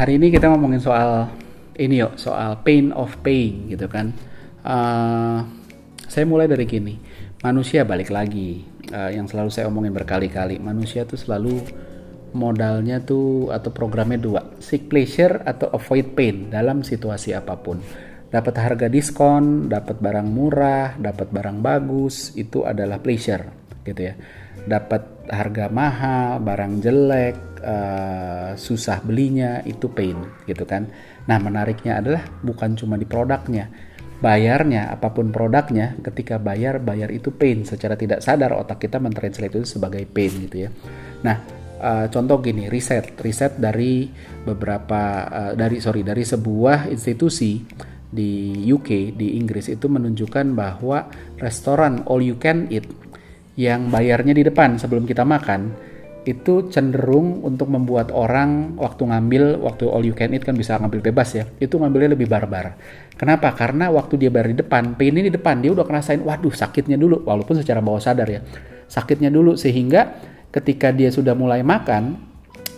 Hari ini kita ngomongin soal ini yuk, soal pain of paying gitu kan. Uh, saya mulai dari gini, manusia balik lagi, uh, yang selalu saya omongin berkali-kali, manusia tuh selalu modalnya tuh atau programnya dua, seek pleasure atau avoid pain dalam situasi apa pun. Dapat harga diskon, dapat barang murah, dapat barang bagus, itu adalah pleasure gitu ya. Dapat harga mahal, barang jelek, uh, susah belinya itu pain gitu kan. Nah menariknya adalah bukan cuma di produknya, bayarnya apa pun produknya ketika bayar bayar itu pain secara tidak sadar otak kita mentranslate itu sebagai pain gitu ya. Nah uh, contoh gini riset riset dari beberapa uh, dari sorry dari sebuah institusi di UK di Inggris itu menunjukkan bahwa restoran all you can eat yang bayarnya di depan sebelum kita makan itu cenderung untuk membuat orang waktu ngambil waktu all you can eat kan bisa ngambil bebas ya itu ngambilnya lebih barbar. Kenapa? Karena waktu dia bayar di depan pain ini di depan dia udah ngerasain waduh sakitnya dulu walaupun secara bawah sadar ya sakitnya dulu sehingga ketika dia sudah mulai makan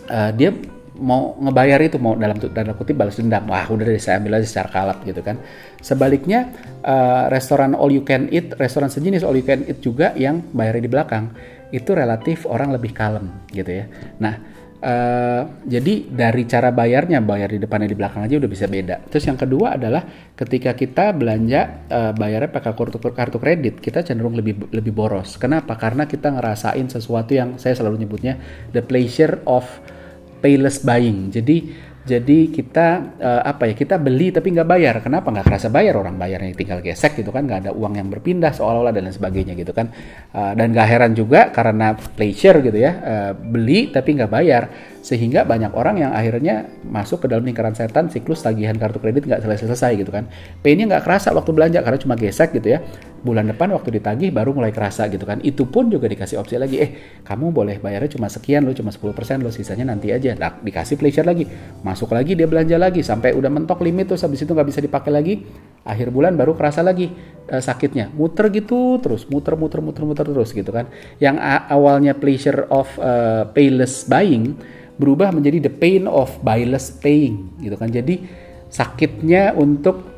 uh, dia mau ngebayar itu mau dalam tanda kutip balas dendam wah udah deh saya ambil aja secara kalap gitu kan sebaliknya uh, restoran all you can eat restoran sejenis all you can eat juga yang bayarnya di belakang itu relatif orang lebih kalem gitu ya. Nah, uh, jadi dari cara bayarnya bayar di depan dan di belakang aja udah bisa beda. Terus yang kedua adalah ketika kita belanja uh, bayarnya pakai kartu kartu kredit, kita cenderung lebih lebih boros. Kenapa? Karena kita ngerasain sesuatu yang saya selalu nyebutnya the pleasure of payless buying. Jadi jadi kita uh, apa ya kita beli tapi nggak bayar. Kenapa? Nggak kerasa bayar orang bayarnya tinggal gesek gitu kan nggak ada uang yang berpindah seolah-olah dan lain sebagainya gitu kan. Uh, dan gak heran juga karena pleasure gitu ya uh, beli tapi nggak bayar sehingga banyak orang yang akhirnya masuk ke dalam lingkaran setan siklus tagihan kartu kredit nggak selesai-selesai gitu kan. Painnya nggak kerasa waktu belanja karena cuma gesek gitu ya. Bulan depan waktu ditagih baru mulai kerasa gitu kan. Itu pun juga dikasih opsi lagi. Eh kamu boleh bayarnya cuma sekian lo cuma 10% lo sisanya nanti aja. Nah, dikasih pleasure lagi. Masuk lagi dia belanja lagi. Sampai udah mentok limit tuh habis itu nggak bisa dipakai lagi. Akhir bulan baru kerasa lagi uh, sakitnya. Muter gitu terus muter muter muter muter terus gitu kan. Yang awalnya pleasure of uh, payless buying berubah menjadi the pain of buyless paying gitu kan. Jadi sakitnya untuk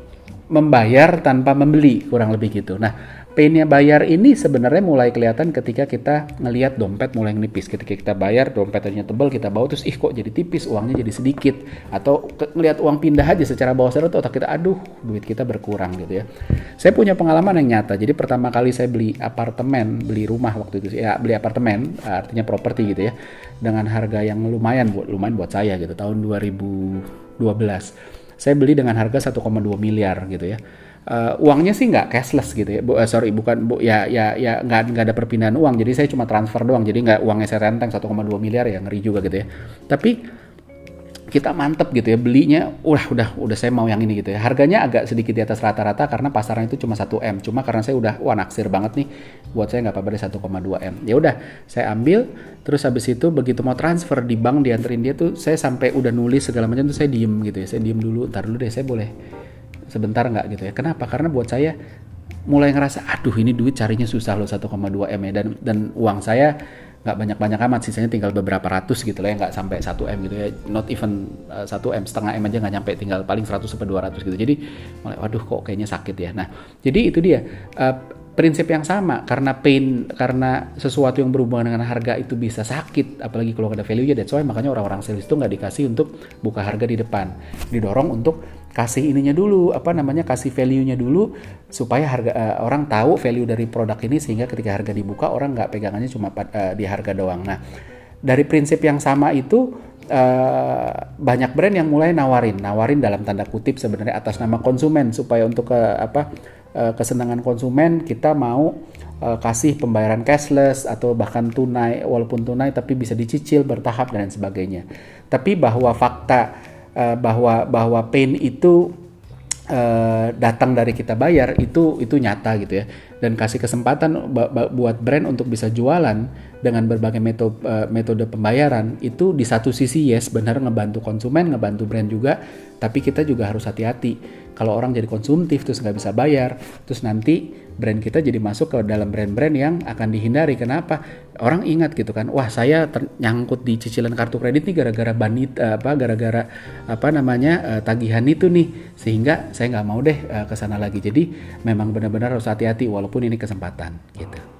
membayar tanpa membeli kurang lebih gitu. Nah, painnya bayar ini sebenarnya mulai kelihatan ketika kita ngelihat dompet mulai nipis. Ketika kita bayar dompetnya tebal kita bawa terus ih kok jadi tipis uangnya jadi sedikit atau ngelihat uang pindah aja secara bawah sadar tuh otak kita aduh duit kita berkurang gitu ya. Saya punya pengalaman yang nyata. Jadi pertama kali saya beli apartemen, beli rumah waktu itu ya beli apartemen artinya properti gitu ya dengan harga yang lumayan buat lumayan buat saya gitu tahun 2012. Saya beli dengan harga 1,2 miliar gitu ya uh, uangnya sih nggak cashless gitu ya, bu, uh, sorry bukan bu, ya ya ya nggak nggak ada perpindahan uang, jadi saya cuma transfer doang, jadi nggak uangnya saya renteng 1,2 miliar ya ngeri juga gitu ya. Tapi kita mantep gitu ya belinya udah udah udah saya mau yang ini gitu ya. Harganya agak sedikit di atas rata-rata karena pasaran itu cuma 1 m. Cuma karena saya udah wah naksir banget nih. Buat saya nggak apa-apa deh 1,2 m. Ya udah saya ambil. Terus habis itu begitu mau transfer di bank dianterin dia tuh saya sampai udah nulis segala macam tuh saya diem gitu ya. Saya diem dulu ntar dulu deh saya boleh sebentar nggak gitu ya. Kenapa? Karena buat saya mulai ngerasa aduh ini duit carinya susah loh 1,2 m ya. Dan dan uang saya nggak banyak-banyak amat sisanya tinggal beberapa ratus gitu lah ya nggak sampai 1 m gitu ya. Not even uh, eh, 1 m setengah m aja nggak nyampe tinggal paling 100 sampai 200 gitu. Jadi mulai waduh kok kayaknya sakit ya. Nah jadi itu dia uh, prinsip yang sama. Karena pain karena sesuatu yang berhubungan dengan harga itu bisa sakit apalagi kalau ada value nya that's why makanya orang-orang sales itu nggak dikasih untuk buka harga di depan. Didorong untuk kasih ininya dulu apa namanya kasih value-nya dulu supaya harga uh, orang tahu value dari produk ini sehingga ketika harga dibuka orang nggak pegangannya cuma uh, di harga doang. Nah dari prinsip yang sama itu uh, banyak brand yang mulai nawarin nawarin dalam tanda kutip sebenarnya atas nama konsumen supaya untuk uh, apa uh, kesenangan konsumen kita mau kasih pembayaran cashless atau bahkan tunai walaupun tunai tapi bisa dicicil bertahap dan sebagainya. Tapi bahwa fakta uh, bahwa bahwa pain itu uh, datang dari kita bayar itu itu nyata gitu ya dan kasih kesempatan buat brand untuk bisa jualan dengan berbagai metode uh, metode pembayaran itu di satu sisi yes benar ngebantu konsumen ngebantu brand juga tapi kita juga harus hati-hati. Kalau orang jadi konsumtif terus nggak bisa bayar terus nanti brand kita jadi masuk ke dalam brand-brand yang akan dihindari. Kenapa? Orang ingat gitu kan wah saya nyangkut di cicilan kartu kredit nih gara-gara banit uh, apa gara-gara apa namanya uh, tagihan itu nih sehingga saya nggak mau deh ke sana lagi. Jadi memang benar-benar harus hati-hati walaupun ini kesempatan gitu